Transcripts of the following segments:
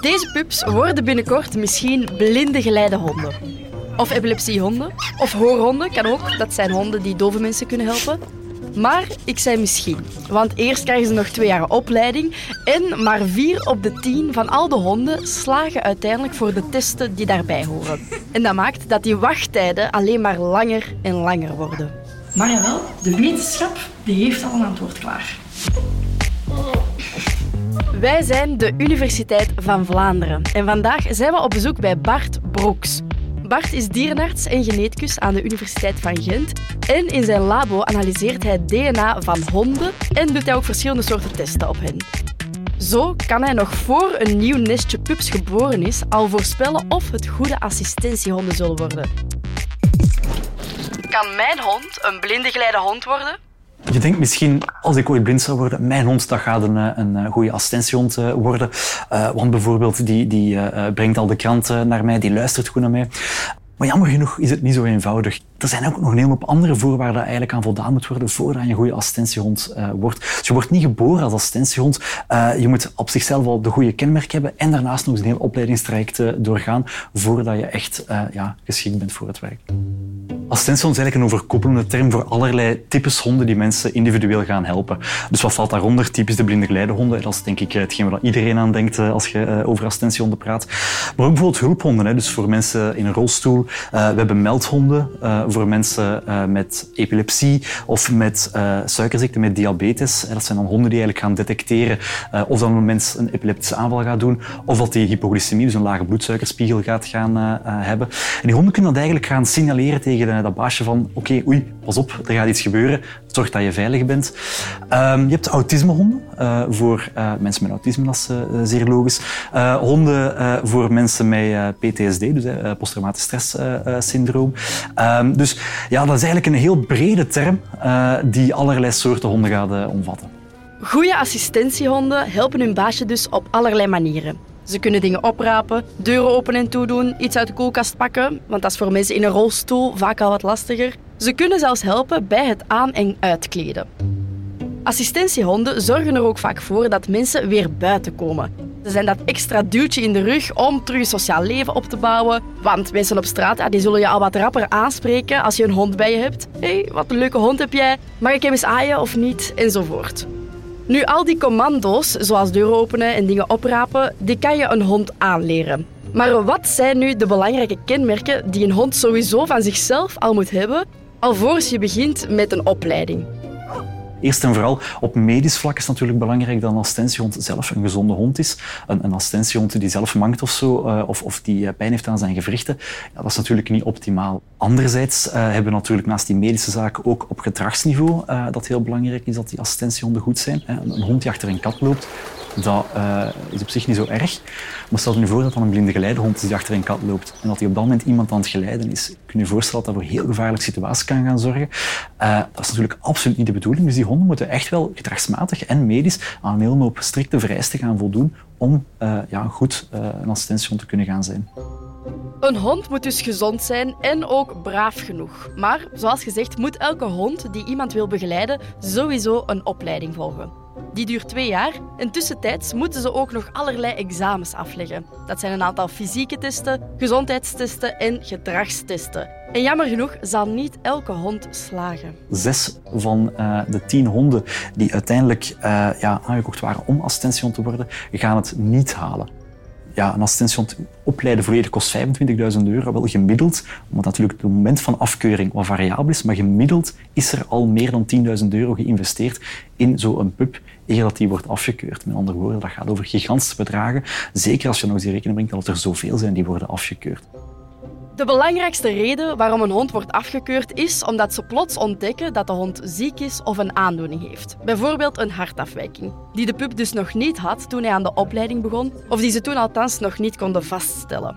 Deze pups worden binnenkort misschien blinde geleidehonden. Of epilepsiehonden. Of hoorhonden kan ook. Dat zijn honden die dove mensen kunnen helpen. Maar ik zei misschien, want eerst krijgen ze nog twee jaar opleiding en maar vier op de tien van al de honden slagen uiteindelijk voor de testen die daarbij horen. En dat maakt dat die wachttijden alleen maar langer en langer worden. Maar jawel, de wetenschap die heeft al een antwoord klaar. Wij zijn de Universiteit van Vlaanderen en vandaag zijn we op bezoek bij Bart Broeks. Bart is dierenarts en geneticus aan de Universiteit van Gent. En in zijn labo analyseert hij DNA van honden en doet hij ook verschillende soorten testen op hen. Zo kan hij nog voor een nieuw nestje pups geboren is al voorspellen of het goede assistentiehonden zullen worden. Kan mijn hond een blinde geleide hond worden? Je denkt misschien, als ik ooit blind zou worden, mijn hond gaat een, eh, een eh, goede assistentiehond eh, worden. want bijvoorbeeld, die, die brengt al de kranten naar mij, die luistert goed naar mij. Maar jammer genoeg is het niet zo eenvoudig. Er zijn ook nog een heleboel andere voorwaarden eigenlijk aan voldaan moet worden voordat je een goede assistentiehond wordt. Dus je wordt niet geboren als assistentiehond. Je moet op zichzelf al de goede kenmerk hebben en daarnaast nog eens een heel opleidingstraject doorgaan voordat je echt ja, geschikt bent voor het werk. Assistentiehond is eigenlijk een overkoepelende term voor allerlei types honden die mensen individueel gaan helpen. Dus wat valt daaronder? Typisch de blinde geleidehonden. Dat is denk ik hetgeen waar iedereen aan denkt eh, als je eh, over assistentiehonden praat. Maar ook bijvoorbeeld hulphonden. Dus voor mensen in een rolstoel. Eh, we hebben meldhonden voor mensen met epilepsie of met suikerziekte, met diabetes. Dat zijn dan honden die eigenlijk gaan detecteren of dan een mens een epileptische aanval gaat doen of dat die hypoglycemie, dus een lage bloedsuikerspiegel, gaat gaan hebben. En die honden kunnen dat eigenlijk gaan signaleren tegen dat baasje van oké, oei, pas op, er gaat iets gebeuren. Zorg dat je veilig bent. Um, je hebt autismehonden uh, voor uh, mensen met autisme, dat is zeer logisch. honden voor mensen met PTSD, dus posttraumatisch stresssyndroom. Um, dus ja, dat is eigenlijk een heel brede term die allerlei soorten honden gaat omvatten. Goede assistentiehonden helpen hun baasje dus op allerlei manieren. Ze kunnen dingen oprapen, deuren open en toedoen, iets uit de koelkast pakken, want dat is voor mensen in een rolstoel vaak al wat lastiger. Ze kunnen zelfs helpen bij het aan- en uitkleden. Assistentiehonden zorgen er ook vaak voor dat mensen weer buiten komen. Ze zijn dat extra duwtje in de rug om terug sociaal leven op te bouwen. Want mensen op straat die zullen je al wat rapper aanspreken als je een hond bij je hebt. Hé, hey, wat een leuke hond heb jij? Mag ik hem eens aaien of niet? Enzovoort. Nu, al die commando's, zoals deuren openen en dingen oprapen, die kan je een hond aanleren. Maar wat zijn nu de belangrijke kenmerken die een hond sowieso van zichzelf al moet hebben, alvorens je begint met een opleiding? Eerst en vooral op medisch vlak is het natuurlijk belangrijk dat een assistentiehond zelf een gezonde hond is. Een, een die zelf mankt of zo, uh, of, of die eh, pijn heeft aan zijn gewrichten, dat is natuurlijk niet optimaal. Anderzijds uh, hebben we natuurlijk naast die medische zaken ook op gedragsniveau uh, dat heel belangrijk is dat die assistentiehonden goed zijn. Een, een hond die achter een kat loopt, dat uh, is op zich niet zo erg. Maar stel je voor dat dan een blinde geleidehond die achter een kat loopt en dat hij op dat moment iemand aan het geleiden is. Kun je je voorstellen dat dat voor heel gevaarlijke situaties kan gaan zorgen. Uh, dat is natuurlijk absoluut niet de bedoeling. Dus die honden moeten echt wel gedragsmatig en medisch aan een hele strikte vereisten gaan voldoen om uh, ja, goed een assistentiehond te kunnen gaan zijn. Een hond moet dus gezond zijn en ook braaf genoeg. Maar zoals gezegd moet elke hond die iemand wil begeleiden sowieso een opleiding volgen. Die duurt twee jaar en tussentijds moeten ze ook nog allerlei examens afleggen. Dat zijn een aantal fysieke testen, gezondheidstesten en gedragstesten. En jammer genoeg zal niet elke hond slagen. Zes van uh, de tien honden die uiteindelijk uh, ja, aangekocht waren om assistentiehond te worden, gaan het niet halen ja, een assistentiehond opleiden volledig kost 25.000 euro. Wel gemiddeld, omdat natuurlijk het moment van afkeuring wat variabel is, maar gemiddeld is er al meer dan 10.000 euro geïnvesteerd in zo'n pup eer dat die wordt afgekeurd. Met andere woorden, dat gaat over gigantische bedragen. Zeker als je nog eens in rekening brengt dat er zoveel zijn die worden afgekeurd. De belangrijkste reden waarom een hond wordt afgekeurd is omdat ze plots ontdekken dat de hond ziek is of een aandoening heeft. Bijvoorbeeld een hartafwijking, die de pup dus nog niet had toen hij aan de opleiding begon, of die ze toen althans nog niet konden vaststellen.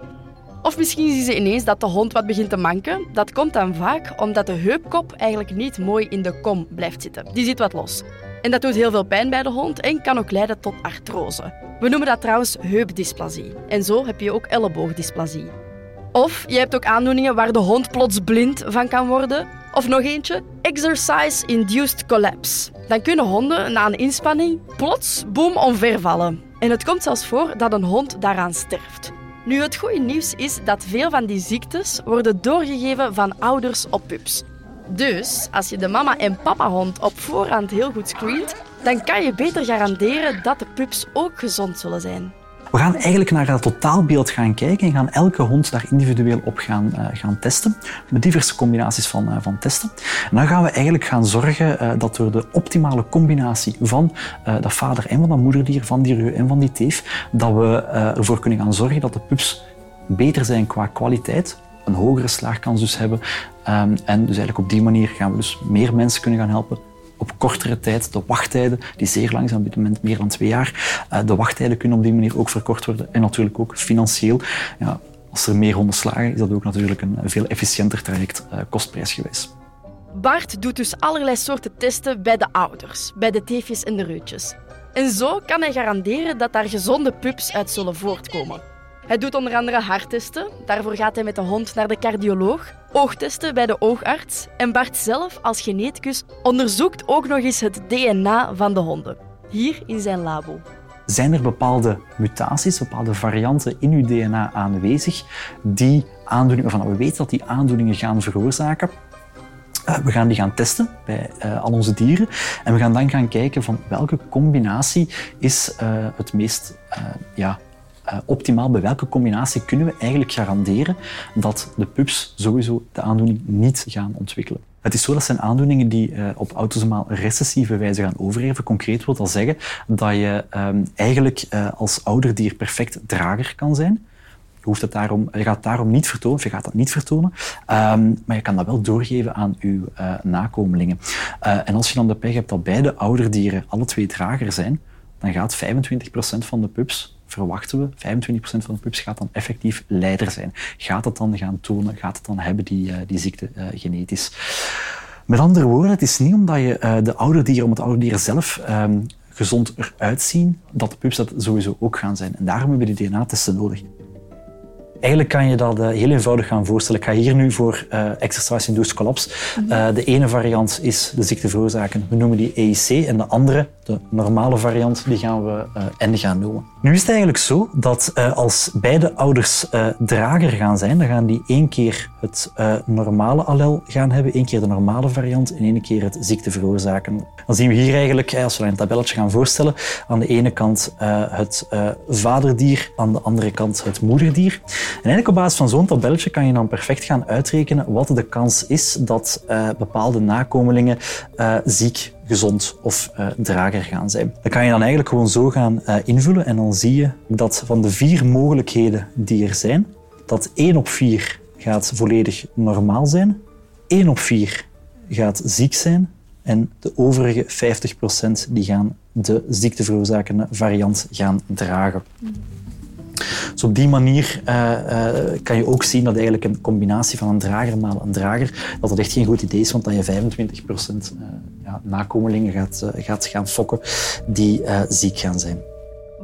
Of misschien zien ze ineens dat de hond wat begint te manken. Dat komt dan vaak omdat de heupkop eigenlijk niet mooi in de kom blijft zitten. Die zit wat los. En dat doet heel veel pijn bij de hond en kan ook leiden tot artrose. We noemen dat trouwens heupdysplasie. En zo heb je ook elleboogdysplasie. Of je hebt ook aandoeningen waar de hond plots blind van kan worden. Of nog eentje, exercise-induced collapse. Dan kunnen honden na een inspanning plots boom omvervallen. En het komt zelfs voor dat een hond daaraan sterft. Nu, het goede nieuws is dat veel van die ziektes worden doorgegeven van ouders op pups. Dus als je de mama- en papa-hond op voorhand heel goed screent, dan kan je beter garanderen dat de pups ook gezond zullen zijn. We gaan eigenlijk naar het totaalbeeld gaan kijken en gaan elke hond daar individueel op gaan, uh, gaan testen. Met diverse combinaties van, uh, van testen. En dan gaan we eigenlijk gaan zorgen uh, dat we de optimale combinatie van dat vader- en van dat moederdier, van die reu en van die teef, dat we ervoor kunnen gaan zorgen dat de pups beter zijn qua kwaliteit, een hogere slaagkans dus hebben. Um, en dus eigenlijk op die manier gaan we dus meer mensen kunnen gaan helpen op kortere tijd. De wachttijden, die zeer lang zijn, op dit moment meer dan twee jaar, uh, de wachttijden kunnen op die manier ook verkort worden. En natuurlijk ook financieel. Ja, als er meer honden slagen, is dat ook natuurlijk een veel efficiënter traject, uh, kostprijsgewijs. Bart doet dus allerlei soorten testen bij de ouders, bij de teefjes en de reutjes. En zo kan hij garanderen dat daar gezonde pups uit zullen voortkomen. Hij doet onder andere harttesten. Daarvoor gaat hij met de hond naar de cardioloog. Oogtesten bij de oogarts. En Bart zelf, als geneticus, onderzoekt ook nog eens het DNA van de honden. Hier in zijn labo. Zijn er bepaalde mutaties, bepaalde varianten in uw DNA aanwezig die aandoeningen, waarvan we weten dat die aandoeningen gaan veroorzaken? Uh, we gaan die gaan testen bij uh, al onze dieren en we gaan dan gaan kijken van welke combinatie is uh, het meest ja, optimaal bij welke combinatie kunnen we eigenlijk garanderen dat de pups sowieso de aandoening niet gaan ontwikkelen. Het is zo dat zijn aandoeningen die uh, op autosomaal recessieve wijze gaan overheven. Concreet wil dat zeggen dat je um, eigenlijk uh, als ouderdier perfect drager kan zijn. Je, hoeft het daarom, je gaat het daarom niet vertonen, je gaat dat niet vertonen, um, maar je kan dat wel doorgeven aan uh, nakomelingen. en als je dan de pech hebt dat beide ouderdieren alle twee drager zijn, dan gaat 25% van de pups verwachten we, 25% van de pups gaat dan effectief leider zijn. Gaat het dan gaan tonen, gaat het dan hebben die, uh, die ziekte uh, genetisch? Met andere woorden, het is niet omdat je uh, de oude dieren, om het oude dieren zelf um, gezond eruit zien, dat de pups dat sowieso ook gaan zijn. En daarom hebben we die DNA-testen nodig. Eigenlijk kan je dat uh, heel eenvoudig gaan voorstellen. Ik ga hier nu voor uh, exercise-induced collapse. Uh, de ene variant is de ziekte veroorzaken. We noemen die EIC. En de andere, de normale variant, die gaan we N gaan noemen. Nu is het eigenlijk zo dat als beide ouders drager gaan zijn, dan gaan die één keer het normale allel gaan hebben, één keer de normale variant en één keer het ziekte veroorzaken. Dan zien we hier eigenlijk, als we een tabelletje gaan voorstellen, aan de ene kant het vaderdier, aan de andere kant het moederdier. En eigenlijk op basis van zo'n tabelletje kan je dan perfect gaan uitrekenen wat de kans is dat bepaalde nakomelingen ziek, gezond of uh, drager gaan zijn. Dat kan je dan eigenlijk gewoon zo gaan invullen en dan zie je dat van de vier mogelijkheden die er zijn, dat 1 op 4 gaat volledig normaal zijn, 1 op 4 gaat ziek zijn en de overige 50% die gaan de ziekteveroorzakende variant gaan dragen. Dus op die manier uh, uh, kan je ook zien dat eigenlijk een combinatie van een drager maal een drager, dat dat echt geen goed idee is, want dat je 25% uh, ja, nakomelingen gaat, gaat gaan fokken die ziek gaan zijn.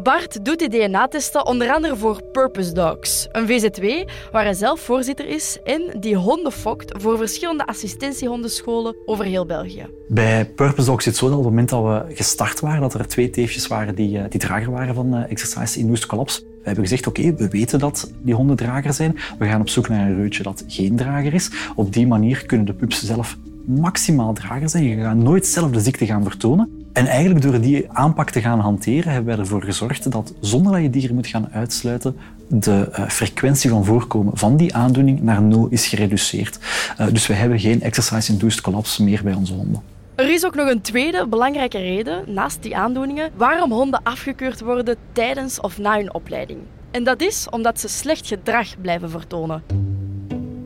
Bart doet die DNA-testen onder andere voor Purpose Dogs, een VZW waar hij zelf voorzitter is en die honden fokt voor verschillende assistentiehondenscholen over heel België. Bij Purpose Dogs is het zo dat op het moment dat we gestart waren, dat er twee teefjes waren die, die drager waren van Exercise Induced Collapse. We hebben gezegd, oké, we weten dat die honden drager zijn. We gaan op zoek naar een reutje dat geen drager is. Op die manier kunnen de pups zelf maximaal drager zijn. Je gaat nooit zelf de ziekte gaan vertonen. En eigenlijk door die aanpak te gaan hanteren, hebben wij ervoor gezorgd dat zonder dat je dieren moet gaan uitsluiten, de uh, frequentie van voorkomen van die aandoening naar nul is gereduceerd. Uh, dus we hebben geen exercise-induced collapse meer bij onze honden. Er is ook nog een tweede belangrijke reden, naast die aandoeningen, waarom honden afgekeurd worden tijdens of na hun opleiding. En dat is omdat ze slecht gedrag blijven vertonen.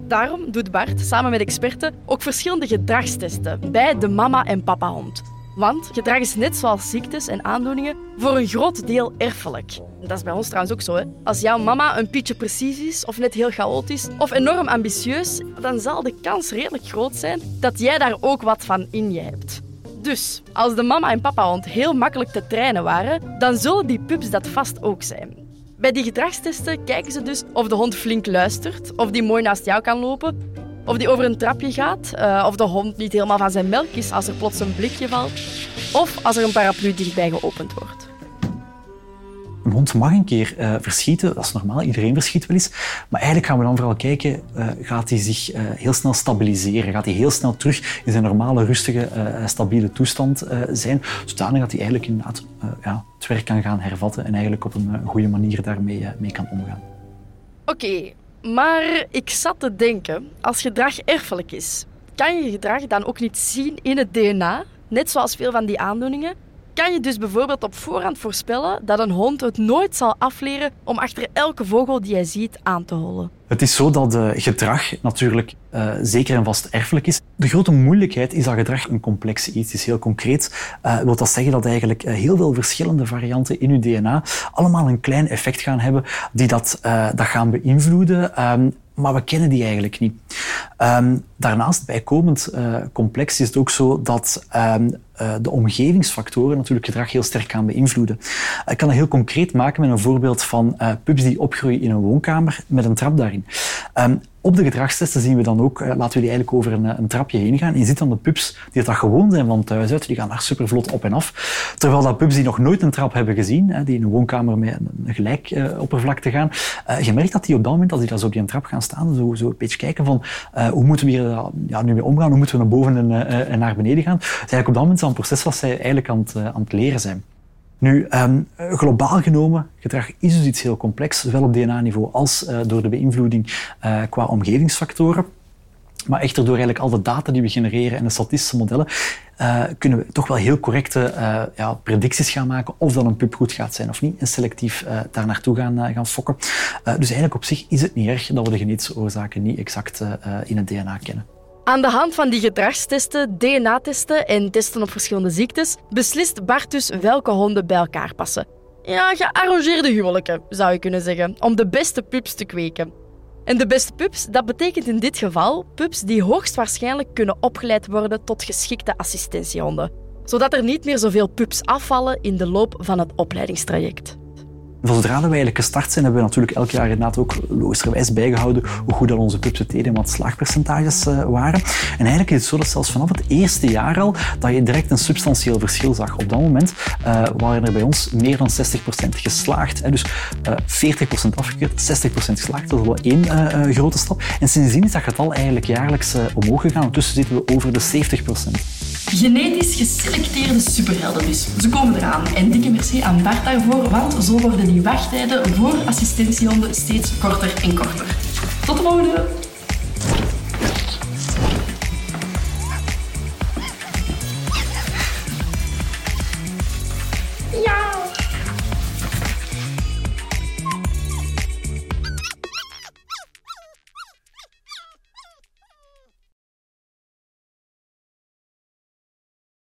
Daarom doet Bart samen met experten ook verschillende gedragstesten bij de mama- en papahond. Want gedrag is net zoals ziektes en aandoeningen voor een groot deel erfelijk. Dat is bij ons trouwens ook zo. Hè? Als jouw mama een pietje precies is, of net heel chaotisch, of enorm ambitieus, dan zal de kans redelijk groot zijn dat jij daar ook wat van in je hebt. Dus, als de mama en papa-hond heel makkelijk te trainen waren, dan zullen die pups dat vast ook zijn. Bij die gedragstesten kijken ze dus of de hond flink luistert, of die mooi naast jou kan lopen, of die over een trapje gaat, uh, of de hond niet helemaal van zijn melk is als er plots een blikje valt, of als er een paraplu dichtbij geopend wordt. een hond mag een keer uh, verschieten, dat is normaal, iedereen verschiet wel eens. Maar eigenlijk gaan we dan vooral kijken, uh, gaat hij zich uh, heel snel stabiliseren? Gaat hij heel snel terug in zijn normale, rustige, stabiele toestand zijn? Zodanig dat hij eigenlijk inderdaad ja, het werk kan gaan hervatten en eigenlijk op een goede manier daarmee mee kan omgaan. Oké, maar ik zat te denken, als gedrag erfelijk is, kan je gedrag dan ook niet zien in het DNA? Net zoals veel van die aandoeningen kan je dus bijvoorbeeld op voorhand voorspellen dat een hond het nooit zal afleren om achter elke vogel die hij ziet aan te hollen. Het is zo dat gedrag natuurlijk uh, zeker en vast erfelijk is. De grote moeilijkheid is dat gedrag een complex iets is. Heel concreet uh, wil dat zeggen dat eigenlijk heel veel verschillende varianten in uw DNA allemaal een klein effect gaan hebben die dat, dat gaan beïnvloeden. Um, maar we kennen die eigenlijk niet. Um, daarnaast, bijkomend uh, complex, is het ook zo dat um, uh, de omgevingsfactoren natuurlijk gedrag heel sterk gaan beïnvloeden. Ik kan dat heel concreet maken met een voorbeeld van uh, pups die opgroeien in een woonkamer met een trap daarin. Um, op de gedragstesten zien we dan ook, laten we die eigenlijk over een, een, trapje heen gaan. Je ziet dan de pups die dat gewoon zijn van thuis uit, die gaan daar super vlot op en af. Terwijl dat pups die nog nooit een trap hebben gezien, die in een woonkamer met een gelijk oppervlakte gaan, je merkt dat die op dat moment, als die daar zo op die trap gaan staan, zo, zo een beetje kijken van hoe moeten we hier ja, nu mee omgaan, hoe moeten we naar boven en, en naar beneden gaan. Het is eigenlijk op dat moment een proces wat zij eigenlijk aan het, aan het leren zijn. Nu, um, globaal genomen, gedrag is dus iets heel complex, zowel op DNA-niveau als door de beïnvloeding qua omgevingsfactoren. Maar echter door eigenlijk al de data die we genereren en de statistische modellen, uh, kunnen we toch wel heel correcte uh, ja, predicties gaan maken of dat een pup goed gaat zijn of niet. En selectief uh, daar naartoe gaan, gaan fokken. dus eigenlijk op zich is het niet erg dat we de genetische oorzaken niet exact in het DNA kennen. Aan de hand van die gedragstesten, DNA-testen en testen op verschillende ziektes beslist Bart dus welke honden bij elkaar passen. Ja, gearrangeerde huwelijken, zou je kunnen zeggen, om de beste pups te kweken. En de beste pups, dat betekent in dit geval pups die hoogstwaarschijnlijk kunnen opgeleid worden tot geschikte assistentiehonden, zodat er niet meer zoveel pups afvallen in de loop van het opleidingstraject. Zodra we eigenlijk gestart zijn, hebben we natuurlijk elk jaar inderdaad ook logischerwijs bijgehouden hoe goed onze pups het deden en wat slaagpercentages uh, waren. En eigenlijk is het zo dat zelfs vanaf het eerste jaar al dat je direct een substantieel verschil zag. Op dat moment uh, waren er bij ons meer dan 60% geslaagd. Hè. Dus uh, eh, 40% afgekeurd, 60% geslaagd. Dat is wel één grote stap. En sindsdien is dat getal eigenlijk jaarlijks omhoog gegaan. Ondertussen zitten we over de 70%. Genetisch geselecteerde superhelden dus. Ze komen eraan. En dikke merci aan Bart daarvoor, want zo worden die wachttijden voor assistentiehonden steeds korter en korter. Tot de volgende!